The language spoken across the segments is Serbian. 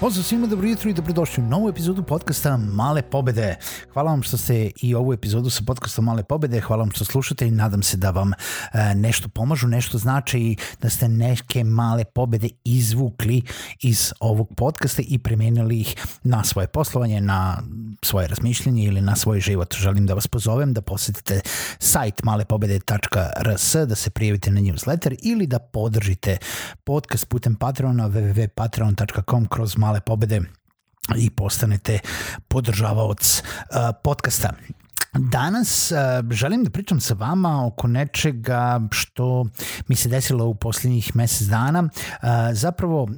Pozdrav svima, dobro jutro i dobrodošli u novu epizodu podcasta Male pobede. Hvala vam što ste i ovu epizodu sa podcastom Male pobede, hvala vam što slušate i nadam se da vam e, nešto pomažu, nešto znači i da ste neke male pobede izvukli iz ovog podcasta i premenili ih na svoje poslovanje, na svoje razmišljanje ili na svoj život. Želim da vas pozovem da posetite sajt malepobede.rs, da se prijavite na newsletter ili da podržite podcast putem Patreona www.patreon.com kroz male male pobede i postanete podržavaoc podcasta. Danas želim da pričam sa vama oko nečega što mi se desilo u posljednjih mesec dana. Zapravo,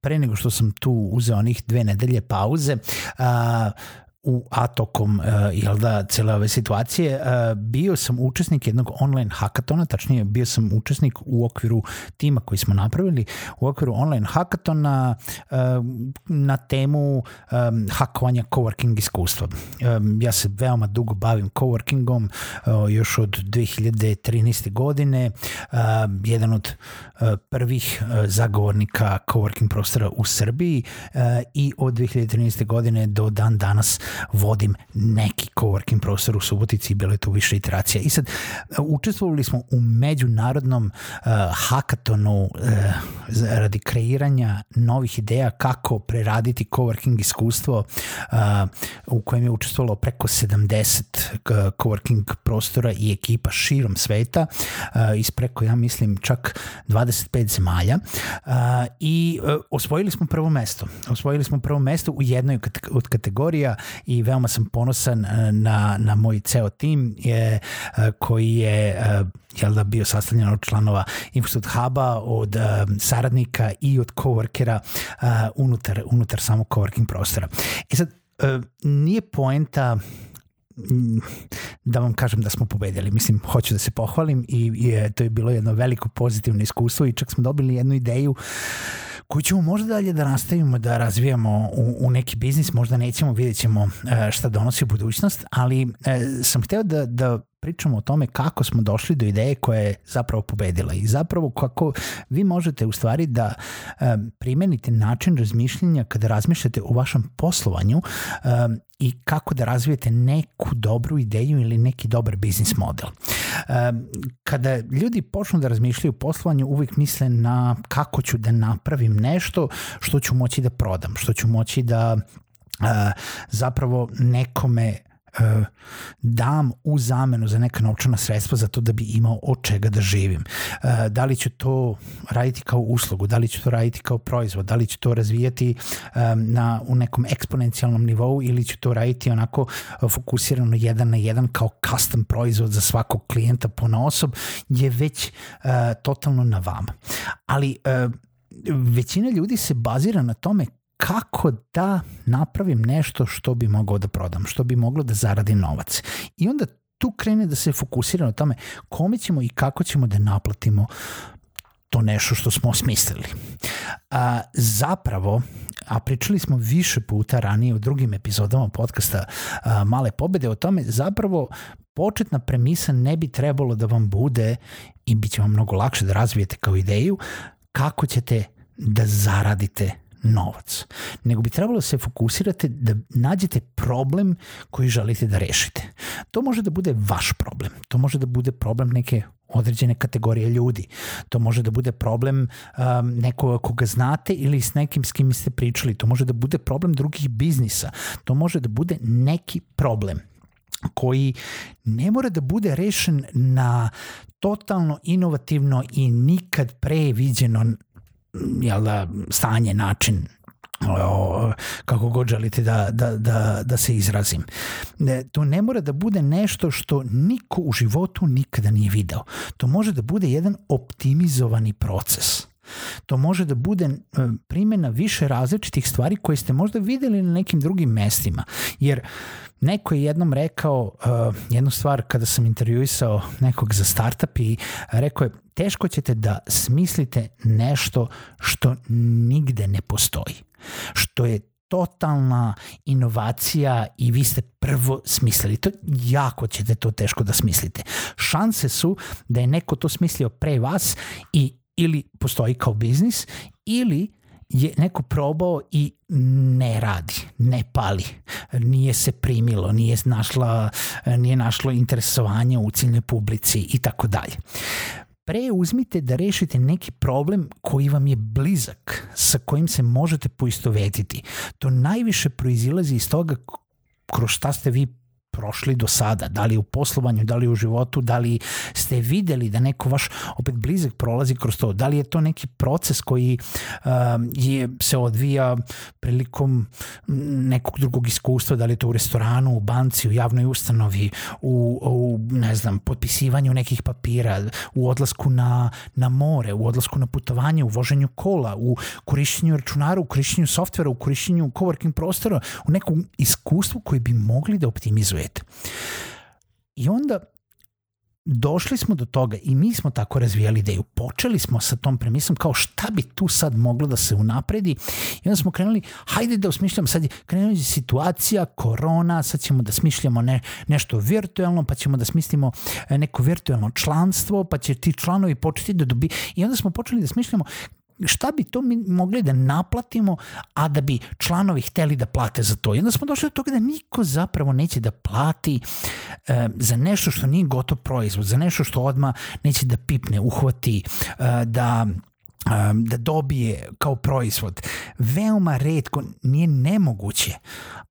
pre nego što sam tu uzeo onih dve nedelje pauze, uh, u atokom uh, jel da, cele ove situacije, uh, bio sam učesnik jednog online hakatona, tačnije bio sam učesnik u okviru tima koji smo napravili, u okviru online hakatona uh, na temu um, hakovanja coworking iskustva. Um, ja se veoma dugo bavim coworkingom, uh, još od 2013. godine, uh, jedan od prvih zagovornika coworking prostora u Srbiji i od 2013. godine do dan danas vodim neki coworking prostor u Subotici i bilo je tu više iteracija. I sad, učestvovali smo u međunarodnom uh, hakatonu uh, radi kreiranja novih ideja kako preraditi coworking iskustvo uh, u kojem je učestvovalo preko 70 uh, coworking prostora i ekipa širom sveta uh, iz preko, ja mislim, čak 25 zemalja uh, i uh, osvojili smo prvo mesto. Osvojili smo prvo mesto u jednoj od kategorija i veoma sam ponosan e, na, na moj ceo tim je, e, koji je e, jel da bio sastavljen od članova Infostud Huba, od saradnika i od coworkera unutar, unutar samog coworking prostora. E sad, nije poenta da vam kažem da smo pobedili. Mislim, hoću da se pohvalim i, i to je bilo jedno veliko pozitivno iskustvo i čak smo dobili jednu ideju uh, koju ćemo možda dalje da nastavimo da razvijamo u, u neki biznis, možda nećemo, vidjet ćemo e, šta donosi budućnost, ali e, sam hteo da, da pričamo o tome kako smo došli do ideje koja je zapravo pobedila i zapravo kako vi možete u stvari da um, primenite način razmišljenja kada razmišljate o vašem poslovanju um, i kako da razvijete neku dobru ideju ili neki dobar biznis model. Kada ljudi počnu da razmišljaju o poslovanju, uvijek misle na kako ću da napravim nešto što ću moći da prodam, što ću moći da uh, zapravo nekome dam u zamenu za neka novčana sredstva za to da bi imao od čega da živim. Uh, da li ću to raditi kao uslugu, da li ću to raditi kao proizvod, da li ću to razvijati um, na, u nekom eksponencijalnom nivou ili ću to raditi onako fokusirano jedan na jedan kao custom proizvod za svakog klijenta po osob je već totalno na vama. Ali većina ljudi se bazira na tome kako da napravim nešto što bi mogao da prodam, što bi moglo da zaradi novac. I onda tu krene da se fokusira na tome kome ćemo i kako ćemo da naplatimo to nešto što smo osmislili. A, zapravo, a pričali smo više puta ranije u drugim epizodama podcasta a, Male pobede o tome, zapravo početna premisa ne bi trebalo da vam bude i bit će vam mnogo lakše da razvijete kao ideju kako ćete da zaradite novac, nego bi trebalo da se fokusirate da nađete problem koji želite da rešite. To može da bude vaš problem, to može da bude problem neke određene kategorije ljudi. To može da bude problem um, nekoga koga znate ili s nekim s kim ste pričali. To može da bude problem drugih biznisa. To može da bude neki problem koji ne mora da bude rešen na totalno inovativno i nikad pre viđeno jel da, stanje, način o, kako god želite da, da, da, da se izrazim. Ne, to ne mora da bude nešto što niko u životu nikada nije video. To može da bude jedan optimizovani proces. To može da bude e, primjena više različitih stvari koje ste možda videli na nekim drugim mestima. Jer neko je jednom rekao uh, jednu stvar kada sam intervjuisao nekog za startup i rekao je teško ćete da smislite nešto što nigde ne postoji. Što je totalna inovacija i vi ste prvo smislili. To jako ćete to teško da smislite. Šanse su da je neko to smislio pre vas i ili postoji kao biznis ili je neko probao i ne radi, ne pali, nije se primilo, nije našla, nije našlo interesovanje u ciljnoj publici i tako dalje. Pre uzmite da rešite neki problem koji vam je blizak, sa kojim se možete poistovetiti. To najviše proizilazi iz toga kroz šta ste vi prošli do sada, da li u poslovanju, da li u životu, da li ste videli da neko vaš opet blizak prolazi kroz to, da li je to neki proces koji uh, je, se odvija prilikom nekog drugog iskustva, da li je to u restoranu, u banci, u javnoj ustanovi, u, u ne znam, potpisivanju nekih papira, u odlasku na, na more, u odlasku na putovanje, u voženju kola, u korišćenju računara, u korišćenju softvera, u korišćenju coworking prostora, u nekom iskustvu koji bi mogli da optimizuje svet. I onda došli smo do toga i mi smo tako razvijali ideju. Počeli smo sa tom premisom kao šta bi tu sad moglo da se unapredi i onda smo krenuli, hajde da osmišljamo, sad je krenuli situacija, korona, sad ćemo da smišljamo ne, nešto virtualno, pa ćemo da smislimo e, neko virtualno članstvo, pa će ti članovi početi da dobi... I onda smo počeli da smišljamo šta bi to mi mogli da naplatimo, a da bi članovi hteli da plate za to. I onda smo došli do toga da niko zapravo neće da plati e, za nešto što nije gotov proizvod, za nešto što odma neće da pipne, uhvati, e, da da dobije kao proizvod. Veoma redko, nije nemoguće,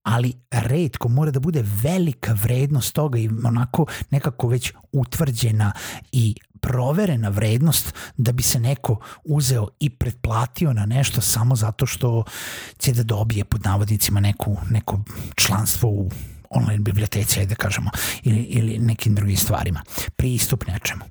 ali redko mora da bude velika vrednost toga i onako nekako već utvrđena i proverena vrednost da bi se neko uzeo i pretplatio na nešto samo zato što će da dobije pod navodnicima neku, neko članstvo u online biblioteci, ajde da kažemo, ili, ili nekim drugim stvarima, pristup nečemu.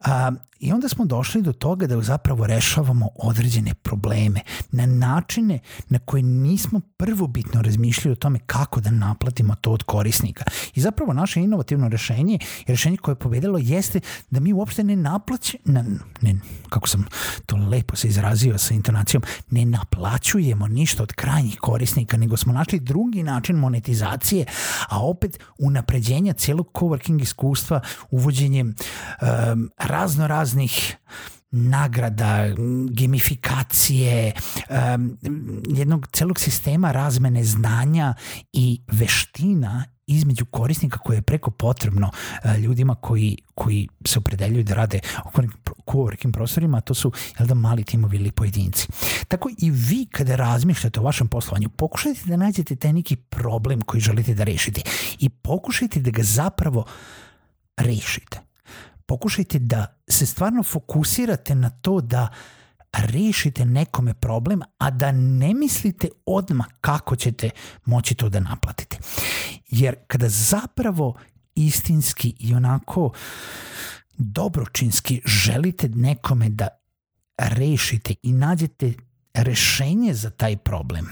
A, I onda smo došli do toga da zapravo rešavamo određene probleme na načine na koje nismo prvobitno razmišljali o tome kako da naplatimo to od korisnika. I zapravo naše inovativno rešenje, rešenje koje je pobedilo jeste da mi uopšte ne naplaće, ne, ne, kako sam to lepo se izrazio sa intonacijom, ne naplaćujemo ništa od krajnjih korisnika, nego smo našli drugi način monetizacije, a opet unapređenja celog coworking iskustva uvođenjem um, razno raznih nagrada, gamifikacije, um, jednog celog sistema razmene znanja i veština između korisnika koje je preko potrebno uh, ljudima koji, koji se opredeljuju da rade u coworking prostorima, a to su jel da, mali timovi ili pojedinci. Tako i vi kada razmišljate o vašem poslovanju, pokušajte da nađete taj neki problem koji želite da rešite i pokušajte da ga zapravo rešite. Pokušajte da se stvarno fokusirate na to da rešite nekome problem, a da ne mislite odmah kako ćete moći to da naplatite. Jer kada zapravo istinski i onako dobročinski želite nekome da rešite i nađete rešenje za taj problem,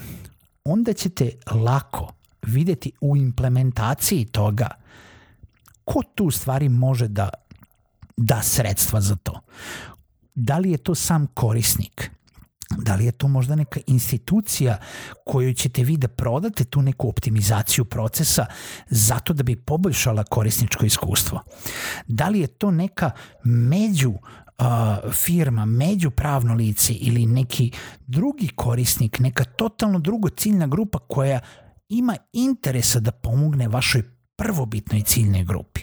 onda ćete lako videti u implementaciji toga ko tu stvari može da da sredstva za to. Da li je to sam korisnik? Da li je to možda neka institucija koju ćete vi da prodate tu neku optimizaciju procesa zato da bi poboljšala korisničko iskustvo? Da li je to neka među firma, među pravno lice ili neki drugi korisnik, neka totalno drugo ciljna grupa koja ima interesa da pomogne vašoj prvobitnoj ciljnoj grupi.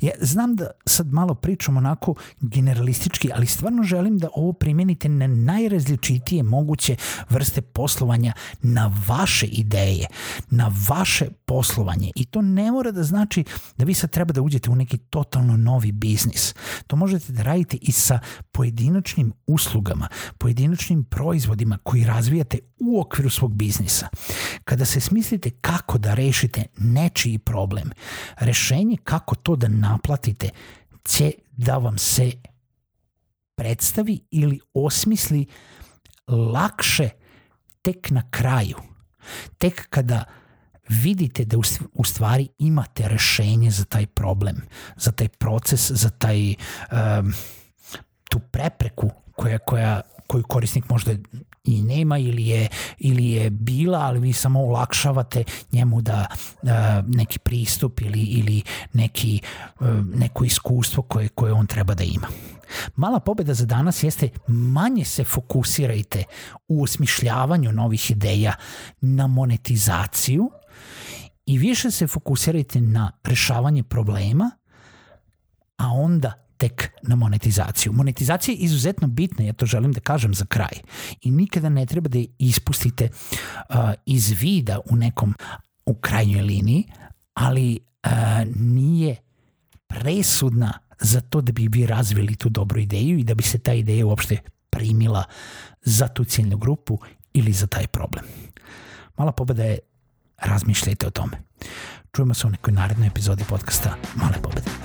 Ja znam da sad malo pričam onako generalistički, ali stvarno želim da ovo primenite na najrazličitije moguće vrste poslovanja, na vaše ideje, na vaše poslovanje. I to ne mora da znači da vi sad treba da uđete u neki totalno novi biznis. To možete da radite i sa pojedinačnim uslugama, pojedinačnim proizvodima koji razvijate u okviru svog biznisa. Kada se smislite kako da rešite nečiji problem, rešenje kako to da naplatite će da vam se predstavi ili osmisli lakše tek na kraju. Tek kada vidite da u stvari imate rešenje za taj problem, za taj proces, za taj um, tu prepreku koja, koja, koju korisnik možda i nema ili je, ili je bila, ali vi samo olakšavate njemu da uh, neki pristup ili, ili neki, uh, neko iskustvo koje, koje on treba da ima. Mala pobeda za danas jeste manje se fokusirajte u osmišljavanju novih ideja na monetizaciju i više se fokusirajte na rešavanje problema, a onda na monetizaciju. Monetizacija je izuzetno bitna, ja to želim da kažem za kraj. I nikada ne treba da je ispustite uh, iz vida u nekom u krajnjoj liniji, ali uh, nije presudna za to da bi vi razvili tu dobru ideju i da bi se ta ideja uopšte primila za tu ciljnu grupu ili za taj problem. Mala pobeda je razmišljajte o tome. Čujemo se u nekoj narednoj epizodi podcasta Male pobede.